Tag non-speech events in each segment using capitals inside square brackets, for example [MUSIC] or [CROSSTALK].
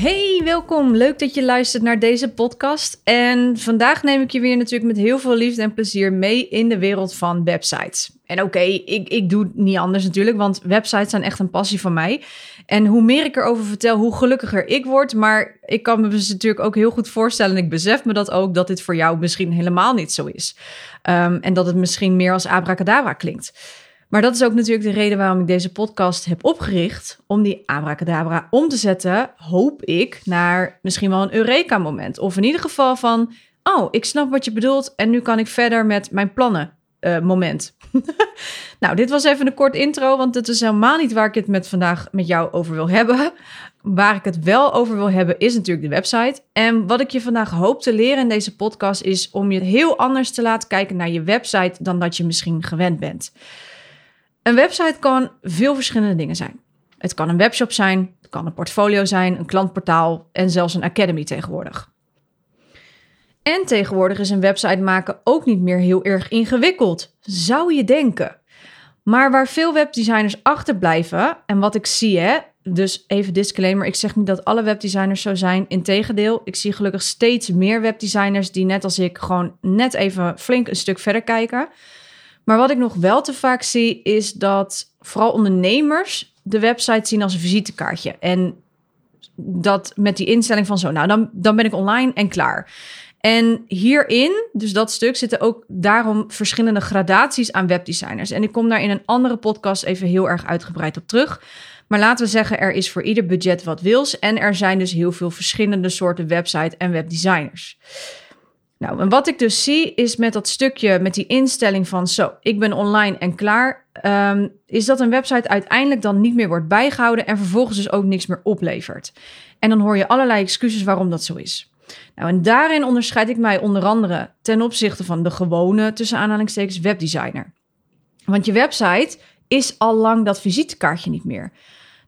Hey, welkom. Leuk dat je luistert naar deze podcast. En vandaag neem ik je weer natuurlijk met heel veel liefde en plezier mee in de wereld van websites. En oké, ik, ik doe het niet anders natuurlijk, want websites zijn echt een passie van mij. En hoe meer ik erover vertel, hoe gelukkiger ik word. Maar ik kan me dus natuurlijk ook heel goed voorstellen, en ik besef me dat ook, dat dit voor jou misschien helemaal niet zo is. Um, en dat het misschien meer als abracadabra klinkt. Maar dat is ook natuurlijk de reden waarom ik deze podcast heb opgericht. Om die abracadabra om te zetten, hoop ik, naar misschien wel een Eureka-moment. Of in ieder geval van, oh, ik snap wat je bedoelt en nu kan ik verder met mijn plannen. Uh, moment. [LAUGHS] nou, dit was even een kort intro, want het is helemaal niet waar ik het met vandaag met jou over wil hebben. Waar ik het wel over wil hebben is natuurlijk de website. En wat ik je vandaag hoop te leren in deze podcast is om je heel anders te laten kijken naar je website dan dat je misschien gewend bent. Een website kan veel verschillende dingen zijn. Het kan een webshop zijn, het kan een portfolio zijn, een klantportaal en zelfs een academy tegenwoordig. En tegenwoordig is een website maken ook niet meer heel erg ingewikkeld, zou je denken. Maar waar veel webdesigners achterblijven, en wat ik zie, hè, dus even disclaimer, ik zeg niet dat alle webdesigners zo zijn. Integendeel, ik zie gelukkig steeds meer webdesigners die net als ik gewoon net even flink een stuk verder kijken. Maar wat ik nog wel te vaak zie, is dat vooral ondernemers de website zien als een visitekaartje. En dat met die instelling van zo, nou dan, dan ben ik online en klaar. En hierin, dus dat stuk, zitten ook daarom verschillende gradaties aan webdesigners. En ik kom daar in een andere podcast even heel erg uitgebreid op terug. Maar laten we zeggen, er is voor ieder budget wat wils. En er zijn dus heel veel verschillende soorten website en webdesigners. Nou, en wat ik dus zie is met dat stukje, met die instelling van zo, ik ben online en klaar, um, is dat een website uiteindelijk dan niet meer wordt bijgehouden en vervolgens dus ook niks meer oplevert. En dan hoor je allerlei excuses waarom dat zo is. Nou, en daarin onderscheid ik mij onder andere ten opzichte van de gewone, tussen aanhalingstekens, webdesigner. Want je website is al lang dat visitekaartje niet meer.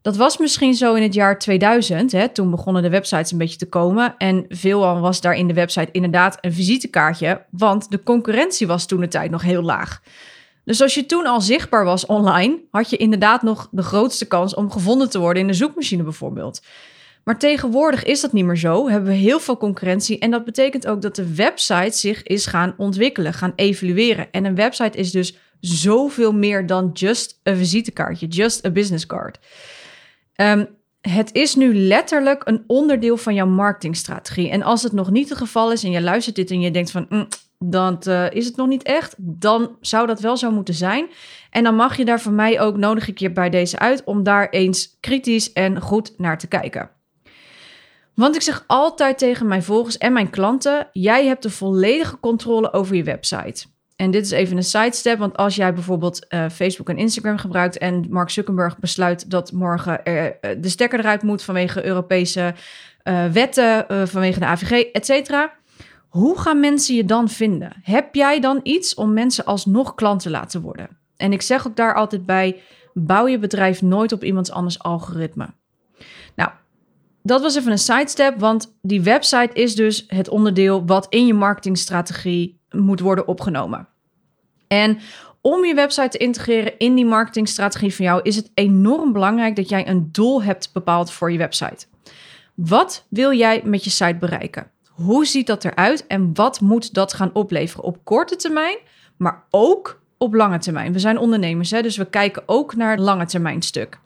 Dat was misschien zo in het jaar 2000. Hè, toen begonnen de websites een beetje te komen. En veelal was daar in de website inderdaad een visitekaartje. Want de concurrentie was toen de tijd nog heel laag. Dus als je toen al zichtbaar was online, had je inderdaad nog de grootste kans om gevonden te worden in de zoekmachine bijvoorbeeld. Maar tegenwoordig is dat niet meer zo. Hebben we heel veel concurrentie. En dat betekent ook dat de website zich is gaan ontwikkelen, gaan evalueren. En een website is dus zoveel meer dan just een visitekaartje, just a business card. Um, het is nu letterlijk een onderdeel van jouw marketingstrategie. En als het nog niet het geval is en je luistert dit en je denkt van, mm, dan uh, is het nog niet echt, dan zou dat wel zo moeten zijn. En dan mag je daar voor mij ook, nodig ik je bij deze uit, om daar eens kritisch en goed naar te kijken. Want ik zeg altijd tegen mijn volgers en mijn klanten: jij hebt de volledige controle over je website. En dit is even een sidestep, want als jij bijvoorbeeld uh, Facebook en Instagram gebruikt en Mark Zuckerberg besluit dat morgen er, uh, de stekker eruit moet vanwege Europese uh, wetten, vanwege de AVG, et cetera. Hoe gaan mensen je dan vinden? Heb jij dan iets om mensen alsnog klant te laten worden? En ik zeg ook daar altijd bij: bouw je bedrijf nooit op iemands anders algoritme. Nou, dat was even een sidestep, want die website is dus het onderdeel wat in je marketingstrategie moet worden opgenomen. En om je website te integreren in die marketingstrategie van jou, is het enorm belangrijk dat jij een doel hebt bepaald voor je website. Wat wil jij met je site bereiken? Hoe ziet dat eruit en wat moet dat gaan opleveren op korte termijn, maar ook op lange termijn? We zijn ondernemers, hè, dus we kijken ook naar het lange termijn stuk.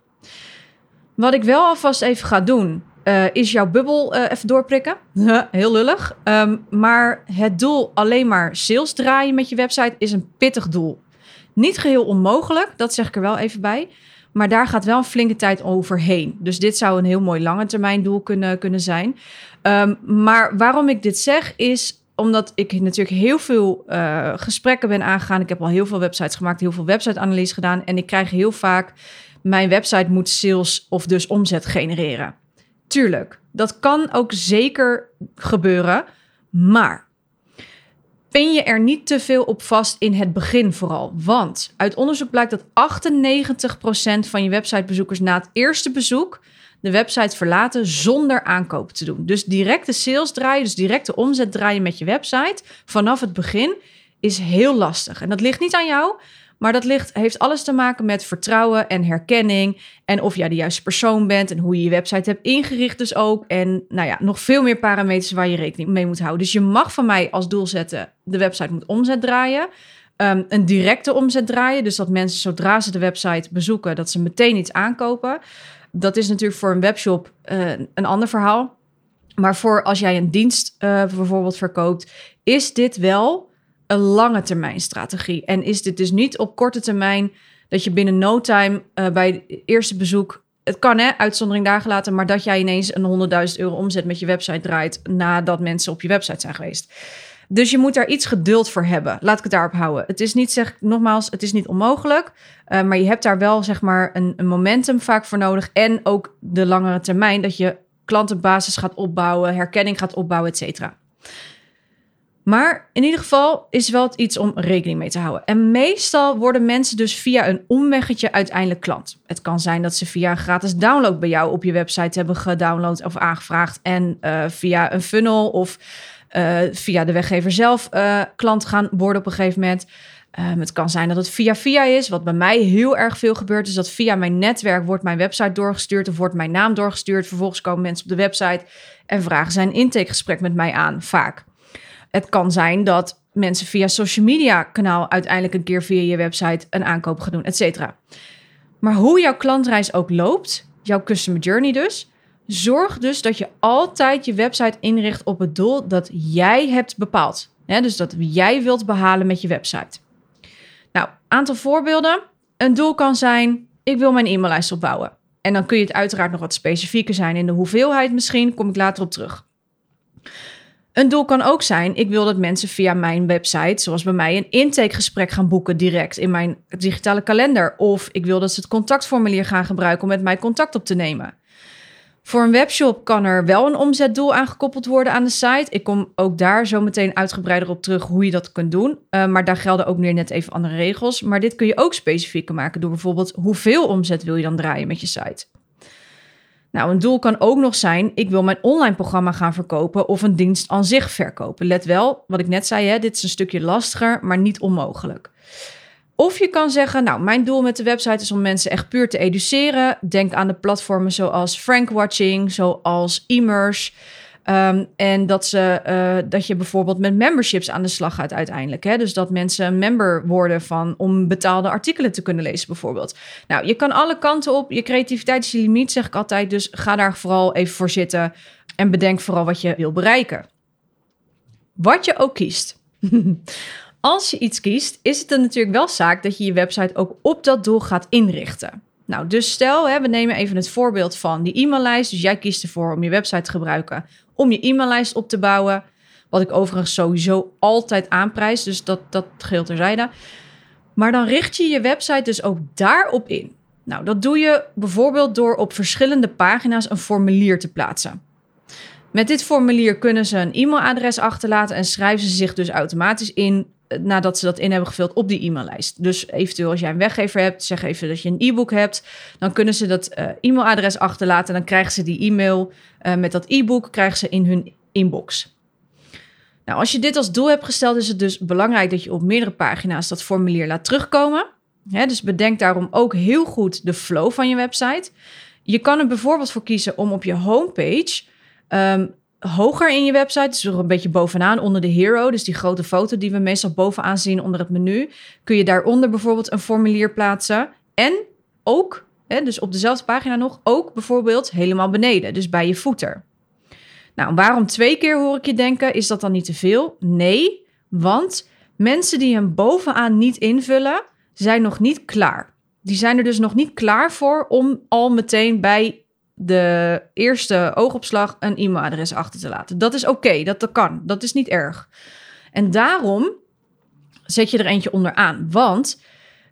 Wat ik wel alvast even ga doen, uh, is jouw bubbel uh, even doorprikken. [LAUGHS] Heel lullig. Um, maar het doel alleen maar sales draaien met je website is een pittig doel. Niet geheel onmogelijk, dat zeg ik er wel even bij. Maar daar gaat wel een flinke tijd overheen. Dus dit zou een heel mooi lange termijn doel kunnen, kunnen zijn. Um, maar waarom ik dit zeg is omdat ik natuurlijk heel veel uh, gesprekken ben aangegaan. Ik heb al heel veel websites gemaakt, heel veel website-analyse gedaan. En ik krijg heel vaak: mijn website moet sales of dus omzet genereren. Tuurlijk, Dat kan ook zeker gebeuren. Maar pin je er niet te veel op vast in het begin vooral. Want uit onderzoek blijkt dat 98% van je websitebezoekers na het eerste bezoek de website verlaten zonder aankoop te doen. Dus directe sales draaien, dus directe omzet draaien met je website vanaf het begin is heel lastig. En dat ligt niet aan jou, maar dat ligt, heeft alles te maken met vertrouwen en herkenning. En of jij de juiste persoon bent en hoe je je website hebt ingericht dus ook. En nou ja, nog veel meer parameters waar je rekening mee moet houden. Dus je mag van mij als doel zetten, de website moet omzet draaien. Ehm, een directe omzet draaien. Dus dat mensen zodra ze de website bezoeken, dat ze meteen iets aankopen. Dat is natuurlijk voor een webshop uh, een ander verhaal. Maar voor als jij een dienst uh, bijvoorbeeld verkoopt, is dit wel een lange termijn strategie. En is dit dus niet op korte termijn dat je binnen no time uh, bij het eerste bezoek. Het kan hè, uitzondering daar gelaten, maar dat jij ineens een 100.000 euro omzet met je website draait nadat mensen op je website zijn geweest. Dus je moet daar iets geduld voor hebben. Laat ik het daarop houden. Het is niet, zeg nogmaals, het is niet onmogelijk. Uh, maar je hebt daar wel, zeg maar, een, een, momentum vaak voor nodig. En ook de langere termijn, dat je klantenbasis gaat opbouwen, herkenning gaat opbouwen, et cetera. Maar in ieder geval is wel iets om rekening mee te houden. En meestal worden mensen dus via een omweggetje uiteindelijk klant. Het kan zijn dat ze via een gratis download bij jou op je website hebben gedownload of aangevraagd. En uh, via een funnel of uh, via de weggever zelf uh, klant gaan worden op een gegeven moment. Um, het kan zijn dat het via via is, wat bij mij heel erg veel gebeurt. Is dat via mijn netwerk wordt mijn website doorgestuurd of wordt mijn naam doorgestuurd. Vervolgens komen mensen op de website en vragen zijn intakegesprek met mij aan, vaak. Het kan zijn dat mensen via social media kanaal uiteindelijk een keer via je website een aankoop gaan doen, et cetera. Maar hoe jouw klantreis ook loopt, jouw customer journey dus, zorg dus dat je altijd je website inricht op het doel dat jij hebt bepaald. dus dat jij wilt behalen met je website. Nou, aantal voorbeelden. Een doel kan zijn: ik wil mijn e-maillijst opbouwen. En dan kun je het uiteraard nog wat specifieker zijn in de hoeveelheid misschien, kom ik later op terug. Een doel kan ook zijn: ik wil dat mensen via mijn website, zoals bij mij, een intakegesprek gaan boeken direct in mijn digitale kalender. Of ik wil dat ze het contactformulier gaan gebruiken om met mij contact op te nemen. Voor een webshop kan er wel een omzetdoel aangekoppeld worden aan de site. Ik kom ook daar zo meteen uitgebreider op terug hoe je dat kunt doen. Uh, maar daar gelden ook weer net even andere regels. Maar dit kun je ook specifieker maken door bijvoorbeeld hoeveel omzet wil je dan draaien met je site. Nou, een doel kan ook nog zijn: ik wil mijn online programma gaan verkopen of een dienst aan zich verkopen. Let wel, wat ik net zei, hè, dit is een stukje lastiger, maar niet onmogelijk. Of je kan zeggen, nou, mijn doel met de website is om mensen echt puur te educeren. Denk aan de platformen zoals Frankwatching, zoals Immers. Um, en dat, ze, uh, dat je bijvoorbeeld met memberships aan de slag gaat uiteindelijk. Hè? Dus dat mensen member worden van om betaalde artikelen te kunnen lezen bijvoorbeeld. Nou, je kan alle kanten op. Je creativiteit is je limiet, zeg ik altijd. Dus ga daar vooral even voor zitten. En bedenk vooral wat je wil bereiken. Wat je ook kiest. [LAUGHS] Als je iets kiest, is het dan natuurlijk wel zaak dat je je website ook op dat doel gaat inrichten. Nou, dus stel, hè, we nemen even het voorbeeld van die e-maillijst. Dus jij kiest ervoor om je website te gebruiken om je e-maillijst op te bouwen. Wat ik overigens sowieso altijd aanprijs, dus dat, dat geldt terzijde. Maar dan richt je je website dus ook daarop in. Nou, dat doe je bijvoorbeeld door op verschillende pagina's een formulier te plaatsen. Met dit formulier kunnen ze een e-mailadres achterlaten en schrijven ze zich dus automatisch in nadat ze dat in hebben gevuld op die e-maillijst. Dus eventueel als jij een weggever hebt, zeg even dat je een e-book hebt, dan kunnen ze dat uh, e-mailadres achterlaten en dan krijgen ze die e-mail uh, met dat e-book krijgen ze in hun inbox. Nou, als je dit als doel hebt gesteld, is het dus belangrijk dat je op meerdere pagina's dat formulier laat terugkomen. Dus bedenk daarom ook heel goed de flow van je website. Je kan er bijvoorbeeld voor kiezen om op je homepage um, hoger in je website, dus een beetje bovenaan onder de hero, dus die grote foto die we meestal bovenaan zien onder het menu, kun je daaronder bijvoorbeeld een formulier plaatsen. En ook, hè, dus op dezelfde pagina nog, ook bijvoorbeeld helemaal beneden, dus bij je footer. Nou, waarom twee keer hoor ik je denken? Is dat dan niet te veel? Nee, want mensen die hem bovenaan niet invullen, zijn nog niet klaar. Die zijn er dus nog niet klaar voor om al meteen bij de eerste oogopslag een e-mailadres achter te laten. Dat is oké, dat, kan. Dat is niet erg. En daarom zet je er eentje onderaan. Want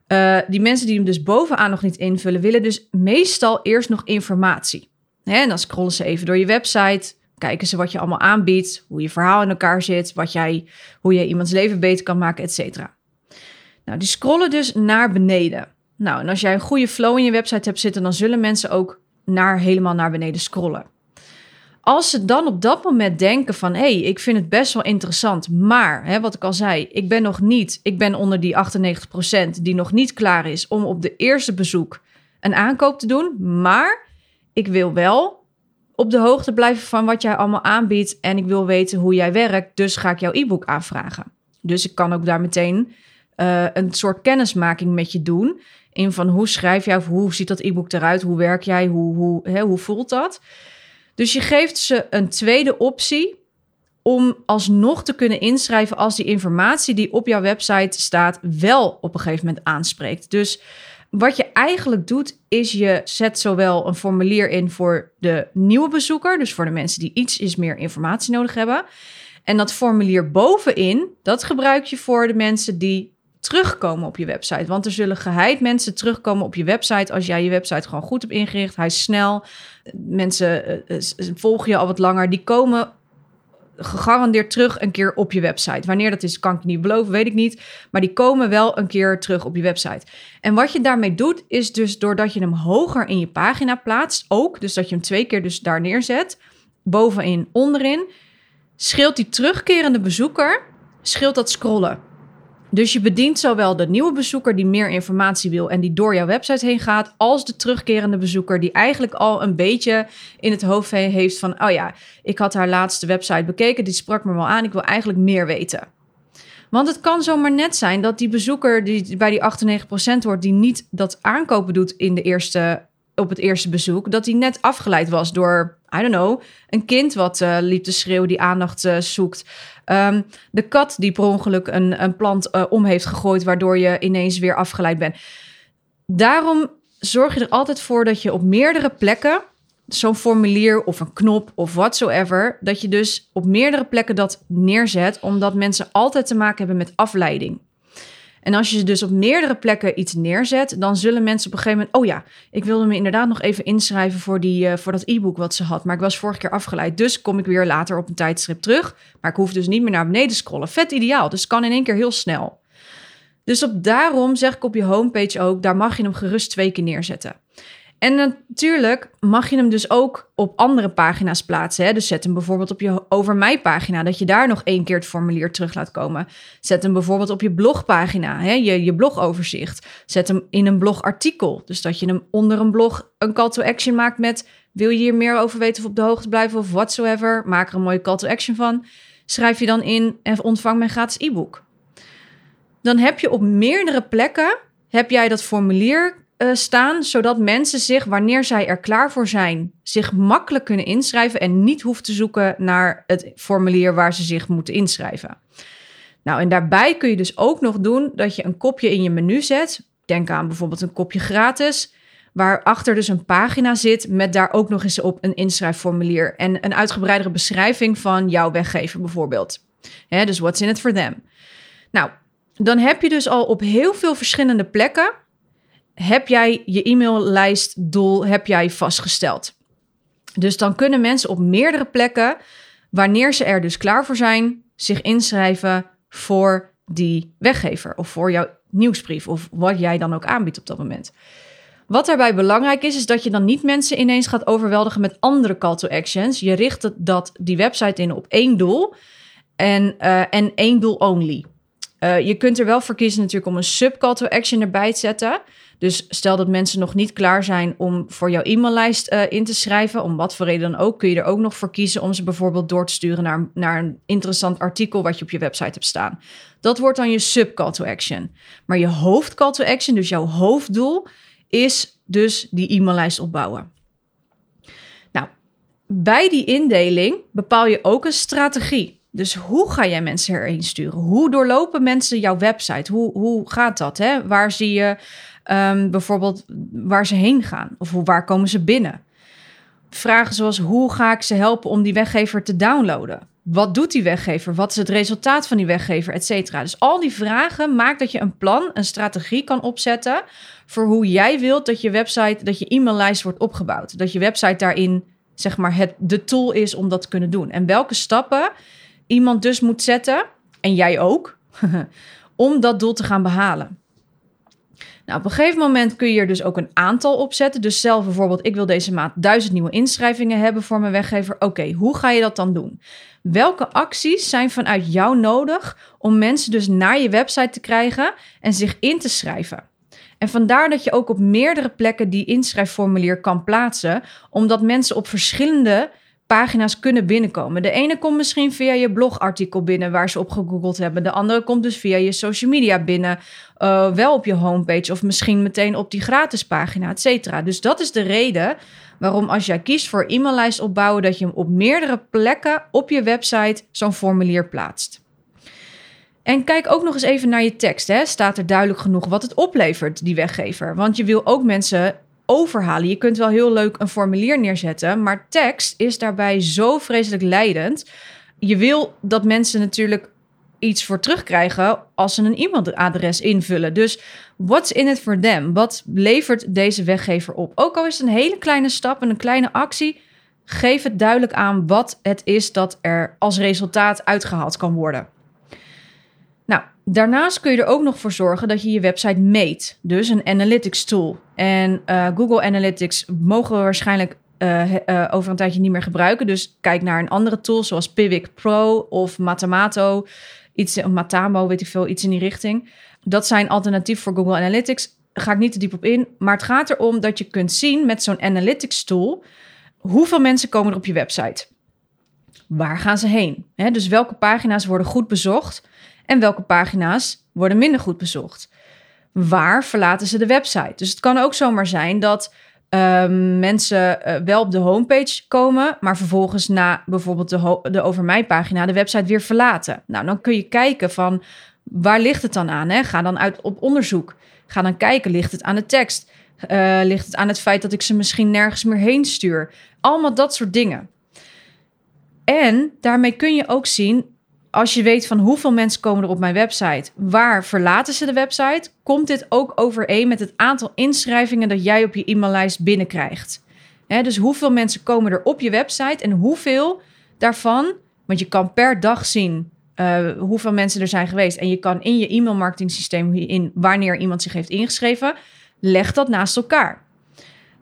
uh, die mensen die hem dus bovenaan nog niet invullen, willen dus meestal eerst nog informatie. Hè, en dan scrollen ze even door je website, kijken ze wat je allemaal aanbiedt, hoe je verhaal in elkaar zit, wat jij, hoe je iemands leven beter kan maken, et cetera. Nou, die scrollen dus naar beneden. Nou, en als jij een goede flow in je website hebt zitten, dan zullen mensen ook naar, helemaal naar beneden scrollen. Als ze dan op dat moment denken van, hé, hey, ik vind het best wel interessant, maar, hè, wat ik al zei, ik ben nog niet, ik ben onder die 98% die nog niet klaar is om op de eerste bezoek een aankoop te doen, maar ik wil wel op de hoogte blijven van wat jij allemaal aanbiedt en ik wil weten hoe jij werkt, dus ga ik jouw e-book aanvragen. Dus ik kan ook daar meteen uh, een soort kennismaking met je doen. In van hoe schrijf jij of hoe ziet dat e-book eruit? Hoe werk jij? Hoe, hoe, hè, hoe voelt dat? Dus je geeft ze een tweede optie om alsnog te kunnen inschrijven als die informatie die op jouw website staat wel op een gegeven moment aanspreekt. Dus wat je eigenlijk doet, is je zet zowel een formulier in voor de nieuwe bezoeker, dus voor de mensen die iets is meer informatie nodig hebben. En dat formulier bovenin, dat gebruik je voor de mensen die terugkomen op je website. Want er zullen geheid mensen terugkomen op je website als jij je website gewoon goed hebt ingericht. Hij is snel. Mensen uh, volgen je al wat langer. Die komen gegarandeerd terug een keer op je website. Wanneer dat is, kan ik niet beloven, weet ik niet. Maar die komen wel een keer terug op je website. En wat je daarmee doet, is dus doordat je hem hoger in je pagina plaatst, ook, dus dat je hem twee keer dus daar neerzet, bovenin, onderin, scheelt die terugkerende bezoeker, scheelt dat scrollen. Dus je bedient zowel de nieuwe bezoeker die meer informatie wil en die door jouw website heen gaat, als de terugkerende bezoeker die eigenlijk al een beetje in het hoofd heeft van, oh ja, ik had haar laatste website bekeken, die sprak me wel aan, ik wil eigenlijk meer weten. Want het kan zomaar net zijn dat die bezoeker die bij die 98% hoort, die niet dat aankopen doet in de eerste, op het eerste bezoek, dat die net afgeleid was door, I don't know, een kind wat uh, liep te schreeuwen die aandacht uh, zoekt. Um, de kat die per ongeluk een, een plant uh, om heeft gegooid, waardoor je ineens weer afgeleid bent. Daarom zorg je er altijd voor dat je op meerdere plekken zo'n formulier of een knop of whatsoever, dat je dus op meerdere plekken dat neerzet, omdat mensen altijd te maken hebben met afleiding. En als je dus op meerdere plekken iets neerzet, dan zullen mensen op een gegeven moment, oh ja, ik wilde me inderdaad nog even inschrijven voor, die, uh, voor dat e-book wat ze had, maar ik was vorige keer afgeleid, dus kom ik weer later op een tijdstrip terug. Maar ik hoef dus niet meer naar beneden scrollen. Vet ideaal, dus kan in één keer heel snel. Dus op daarom zeg ik op je homepage ook, daar mag je hem gerust twee keer neerzetten. En natuurlijk mag je hem dus ook op andere pagina's plaatsen. Hè? Dus zet hem bijvoorbeeld op je Over Mij pagina, dat je daar nog één keer het formulier terug laat komen. Zet hem bijvoorbeeld op je blogpagina, hè? Je, je blogoverzicht. Zet hem in een blogartikel. Dus dat je hem onder een blog een call to action maakt met... wil je hier meer over weten of op de hoogte blijven of whatsoever? Maak er een mooie call to action van. Schrijf je dan in en ontvang mijn gratis e-book. Dan heb je op meerdere plekken heb jij dat formulier uh, staan, zodat mensen zich, wanneer zij er klaar voor zijn, zich makkelijk kunnen inschrijven en niet hoeven te zoeken naar het formulier waar ze zich moeten inschrijven. Nou, en daarbij kun je dus ook nog doen dat je een kopje in je menu zet. Denk aan bijvoorbeeld een kopje gratis, waarachter dus een pagina zit met daar ook nog eens op een inschrijfformulier en een uitgebreidere beschrijving van jouw weggever bijvoorbeeld. Hè, dus what's in it for them? Nou, dan heb je dus al op heel veel verschillende plekken heb jij je e-maillijstdoel heb jij vastgesteld. Dus dan kunnen mensen op meerdere plekken, wanneer ze er dus klaar voor zijn, zich inschrijven voor die weggever of voor jouw nieuwsbrief of wat jij dan ook aanbiedt op dat moment. Wat daarbij belangrijk is, is dat je dan niet mensen ineens gaat overweldigen met andere call to actions. Je richt dat, die website in op één doel en, uh, en één doel only. Uh, je kunt er wel voor kiezen natuurlijk om een sub call to action erbij te zetten. Dus stel dat mensen nog niet klaar zijn om voor jouw e-maillijst uh, in te schrijven, om wat voor reden dan ook, kun je er ook nog voor kiezen om ze bijvoorbeeld door te sturen naar, naar een interessant artikel wat je op je website hebt staan. Dat wordt dan je sub call to action. Maar je hoofd call to action, dus jouw hoofddoel, is dus die e-maillijst opbouwen. Nou, bij die indeling bepaal je ook een strategie. Dus hoe ga jij mensen erheen sturen? Hoe doorlopen mensen jouw website? Hoe, hoe gaat dat? Hè? Waar zie je um, bijvoorbeeld waar ze heen gaan? Of hoe, waar komen ze binnen? Vragen zoals hoe ga ik ze helpen om die weggever te downloaden? Wat doet die weggever? Wat is het resultaat van die weggever? Et cetera. Dus al die vragen maakt dat je een plan, een strategie kan opzetten voor hoe jij wilt dat je website, dat je e-maillijst wordt opgebouwd. Dat je website daarin zeg maar het, de tool is om dat te kunnen doen. En welke stappen iemand dus moet zetten, en jij ook, [LAUGHS] om dat doel te gaan behalen. Nou, op een gegeven moment kun je er dus ook een aantal op zetten. Dus zelf bijvoorbeeld, ik wil deze maand duizend nieuwe inschrijvingen hebben voor mijn weggever. Oké, hoe ga je dat dan doen? Welke acties zijn vanuit jou nodig om mensen dus naar je website te krijgen en zich in te schrijven? En vandaar dat je ook op meerdere plekken die inschrijfformulier kan plaatsen, omdat mensen op verschillende pagina's kunnen binnenkomen. De ene komt misschien via je blogartikel binnen waar ze op gegoogeld hebben. De andere komt dus via je social media binnen, uh, wel op je homepage of misschien meteen op die gratis pagina, et cetera. Dus dat is de reden waarom als jij kiest voor e-maillijst opbouwen, dat je hem op meerdere plekken op je website zo'n formulier plaatst. En kijk ook nog eens even naar je tekst. Hè. Staat er duidelijk genoeg wat het oplevert, die weggever? Want je wil ook mensen overhalen. Je kunt wel heel leuk een formulier neerzetten, maar tekst is daarbij zo vreselijk leidend. Je wil dat mensen natuurlijk iets voor terugkrijgen als ze een e-mailadres invullen. Dus what's in it for them? Wat levert deze weggever op? Ook al is het een hele kleine stap en een kleine actie, geef het duidelijk aan wat het is dat er als resultaat uitgehaald kan worden. Daarnaast kun je er ook nog voor zorgen dat je je website meet. Dus een analytics tool. En uh, Google Analytics mogen we waarschijnlijk uh, uh, over een tijdje niet meer gebruiken. Dus kijk naar een andere tool zoals Pivik Pro of Matamato. Iets, Matamo, weet ik veel, iets in die richting. Dat zijn alternatief voor Google Analytics. Daar ga ik niet te diep op in. Maar het gaat erom dat je kunt zien met zo'n analytics tool... hoeveel mensen komen er op je website. Waar gaan ze heen? He, dus welke pagina's worden goed bezocht en welke pagina's worden minder goed bezocht. Waar verlaten ze de website? Dus het kan ook zomaar zijn dat uh, mensen uh, wel op de homepage komen, maar vervolgens na bijvoorbeeld de, de Over Mij pagina de website weer verlaten. Nou, dan kun je kijken van waar ligt het dan aan? Hè? Ga dan uit op onderzoek. Ga dan kijken, ligt het aan de tekst? Uh, ligt het aan het feit dat ik ze misschien nergens meer heen stuur? Allemaal dat soort dingen. En daarmee kun je ook zien als je weet van hoeveel mensen komen er op mijn website, waar verlaten ze de website, komt dit ook overeen met het aantal inschrijvingen dat jij op je e-maillijst binnenkrijgt. Dus hoeveel mensen komen er op je website en hoeveel daarvan, want je kan per dag zien uh, hoeveel mensen er zijn geweest en je kan in je e-mailmarketing systeem in wanneer iemand zich heeft ingeschreven, leg dat naast elkaar.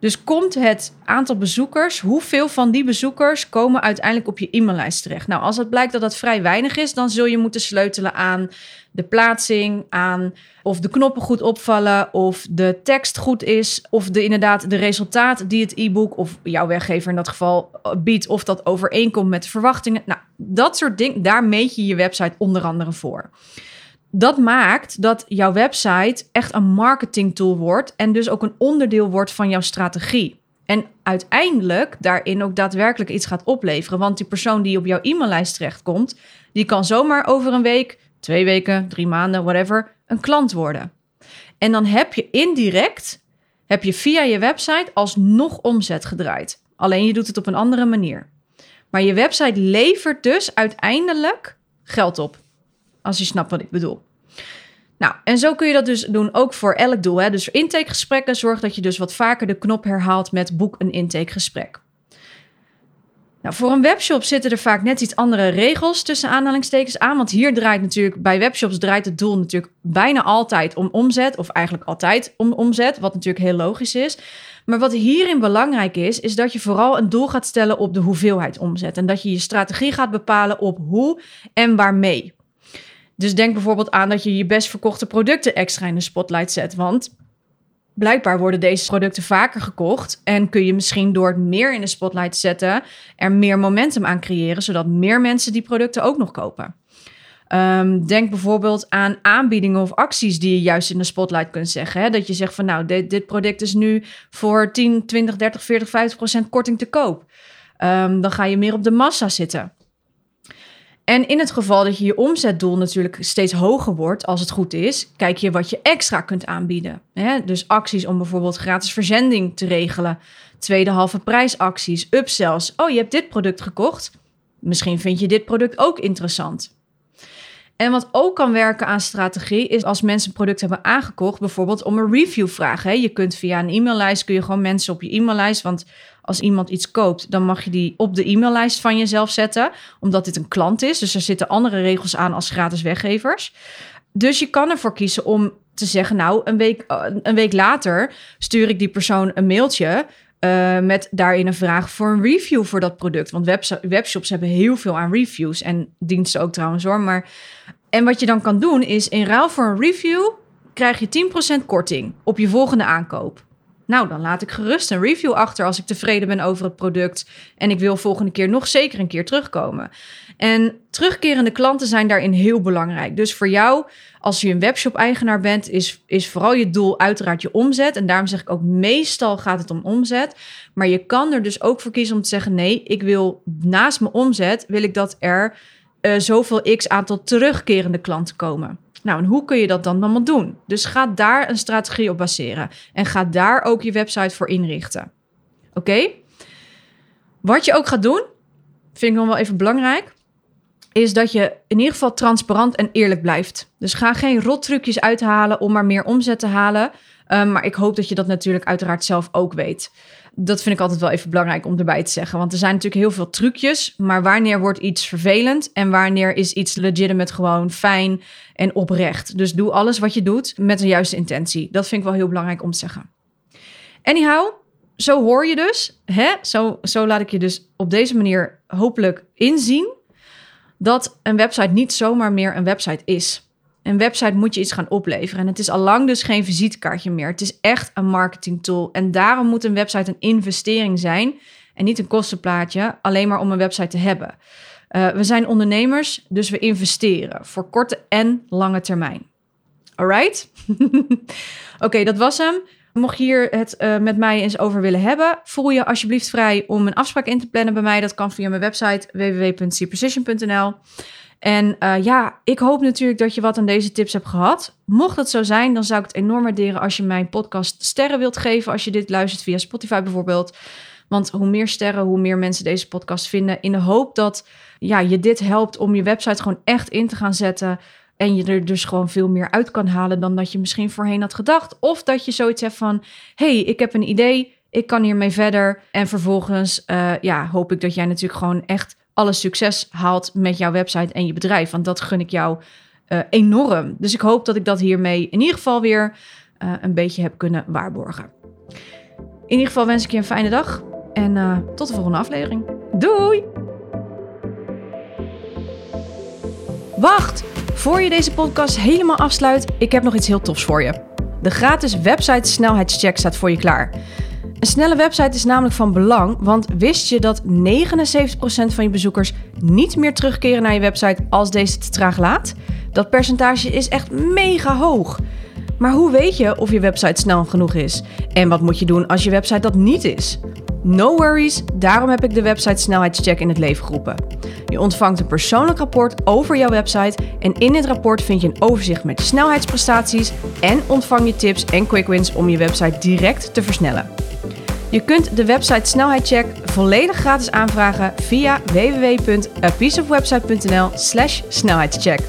Dus komt het aantal bezoekers, hoeveel van die bezoekers komen uiteindelijk op je e-maillijst terecht? Nou, als het blijkt dat dat vrij weinig is, dan zul je moeten sleutelen aan de plaatsing, aan of de knoppen goed opvallen, of de tekst goed is, of de, inderdaad de resultaat die het e-book of jouw weggever in dat geval biedt, of dat overeenkomt met de verwachtingen. Nou, dat soort dingen, daar meet je je website onder andere voor dat maakt dat jouw website echt een marketing tool wordt en dus ook een onderdeel wordt van jouw strategie. En uiteindelijk daarin ook daadwerkelijk iets gaat opleveren. Want die persoon die op jouw e-maillijst terechtkomt, die kan zomaar over een week, twee weken, drie maanden, whatever, een klant worden. En dan heb je indirect, heb je via je website alsnog omzet gedraaid. Alleen je doet het op een andere manier. Maar je website levert dus uiteindelijk geld op. Als je snapt wat ik bedoel. Nou, en zo kun je dat dus doen ook voor elk doel. Hè? Dus intakegesprekken, zorg dat je dus wat vaker de knop herhaalt met boek een intakegesprek. Nou, voor een webshop zitten er vaak net iets andere regels tussen aanhalingstekens aan. Want hier draait natuurlijk, bij webshops draait het doel natuurlijk bijna altijd om omzet. Of eigenlijk altijd om omzet, wat natuurlijk heel logisch is. Maar wat hierin belangrijk is, is dat je vooral een doel gaat stellen op de hoeveelheid omzet. En dat je je strategie gaat bepalen op hoe en waarmee. Dus denk bijvoorbeeld aan dat je je best verkochte producten extra in de spotlight zet. Want blijkbaar worden deze producten vaker gekocht. En kun je misschien door het meer in de spotlight te zetten, er meer momentum aan creëren, zodat meer mensen die producten ook nog kopen. Um, denk bijvoorbeeld aan aanbiedingen of acties die je juist in de spotlight kunt zeggen. Hè? Dat je zegt van nou, dit, dit product is nu voor 10, 20, 30, 40, 50 procent korting te koop. Um, dan ga je meer op de massa zitten. En in het geval dat je je omzetdoel natuurlijk steeds hoger wordt, als het goed is, kijk je wat je extra kunt aanbieden. Dus acties om bijvoorbeeld gratis verzending te regelen, tweede halve prijsacties, upsells. Oh, je hebt dit product gekocht. Misschien vind je dit product ook interessant. En wat ook kan werken aan strategie is als mensen een product hebben aangekocht, bijvoorbeeld om een review vragen. Je kunt via een e-maillijst kun je gewoon mensen op je e-maillijst, want als iemand iets koopt, dan mag je die op de e-maillijst van jezelf zetten, omdat dit een klant is. Dus er zitten andere regels aan als gratis weggevers. Dus je kan ervoor kiezen om te zeggen, nou, een week, eh, een week later stuur ik die persoon een mailtje uh, met daarin een vraag voor een review voor dat product. Want webshops hebben heel veel aan reviews en diensten ook trouwens hoor. Maar en wat je dan kan doen is in ruil voor een review krijg je 10% korting op je volgende aankoop. Nou, dan laat ik gerust een review achter als ik tevreden ben over het product en ik wil volgende keer nog zeker een keer terugkomen. En terugkerende klanten zijn daarin heel belangrijk. Dus voor jou, als je een webshop-eigenaar bent, is, is vooral je doel uiteraard je omzet. En daarom zeg ik ook, meestal gaat het om omzet. Maar je kan er dus ook voor kiezen om te zeggen, nee, ik wil naast mijn omzet, wil ik dat er uh, zoveel x aantal terugkerende klanten komen. Nou, en hoe kun je dat dan allemaal doen? Dus ga daar een strategie op baseren. En ga daar ook je website voor inrichten. Oké? Wat je ook gaat doen, vind ik nog wel even belangrijk, is dat je in ieder geval transparant en eerlijk blijft. Dus ga geen rottrucjes uithalen om maar meer omzet te halen. Um, maar ik hoop dat je dat natuurlijk uiteraard zelf ook weet. Dat vind ik altijd wel even belangrijk om erbij te zeggen. Want er zijn natuurlijk heel veel trucjes. Maar wanneer wordt iets vervelend en wanneer is iets legitimate gewoon fijn en oprecht? Dus doe alles wat je doet met de juiste intentie. Dat vind ik wel heel belangrijk om te zeggen. Anyhow, zo hoor je dus. Hè? Zo, zo laat ik je dus op deze manier hopelijk inzien dat een website niet zomaar meer een website is. Een website moet je iets gaan opleveren. En het is al lang dus geen visitekaartje meer. Het is echt een marketing tool. En daarom moet een website een investering zijn en niet een kostenplaatje, alleen maar om een website te hebben. Uh, we zijn ondernemers, dus we investeren voor korte en lange termijn. Alright? [LAUGHS] Oké, dat was hem. Mocht je hier het uh, met mij eens over willen hebben, voel je alsjeblieft vrij om een afspraak in te plannen bij mij. Dat kan via mijn website www.cprecision.nl. En uh, ja, ik hoop natuurlijk dat je wat aan deze tips hebt gehad. Mocht dat zo zijn, dan zou ik het enorm waarderen als je mijn podcast sterren wilt geven. Als je dit luistert via Spotify bijvoorbeeld. Want hoe meer sterren, hoe meer mensen deze podcast vinden. In de hoop dat ja, je dit helpt om je website gewoon echt in te gaan zetten. En je er dus gewoon veel meer uit kan halen dan dat je misschien voorheen had gedacht. Of dat je zoiets hebt van: hey, ik heb een idee, ik kan hiermee verder. En vervolgens uh, ja, hoop ik dat jij natuurlijk gewoon echt alle succes haalt met jouw website en je bedrijf. Want dat gun ik jou uh, enorm. Dus ik hoop dat ik dat hiermee in ieder geval weer uh, een beetje heb kunnen waarborgen. In ieder geval wens ik je een fijne dag en uh, tot de volgende aflevering. Doei! Wacht! Voor je deze podcast helemaal afsluit, ik heb nog iets heel tofs voor je. De gratis website snelheidscheck staat voor je klaar. Een snelle website is namelijk van belang, want wist je dat 79% van je bezoekers niet meer terugkeren naar je website als deze te traag laat? Dat percentage is echt mega hoog. Maar hoe weet je of je website snel genoeg is? En wat moet je doen als je website dat niet is? No worries, daarom heb ik de website snelheidscheck in het leven geroepen. Je ontvangt een persoonlijk rapport over jouw website en in dit rapport vind je een overzicht met snelheidsprestaties en ontvang je tips en quick wins om je website direct te versnellen. Je kunt de website snelheidcheck volledig gratis aanvragen via www.apieceofwebsite.nl/snelheidscheck.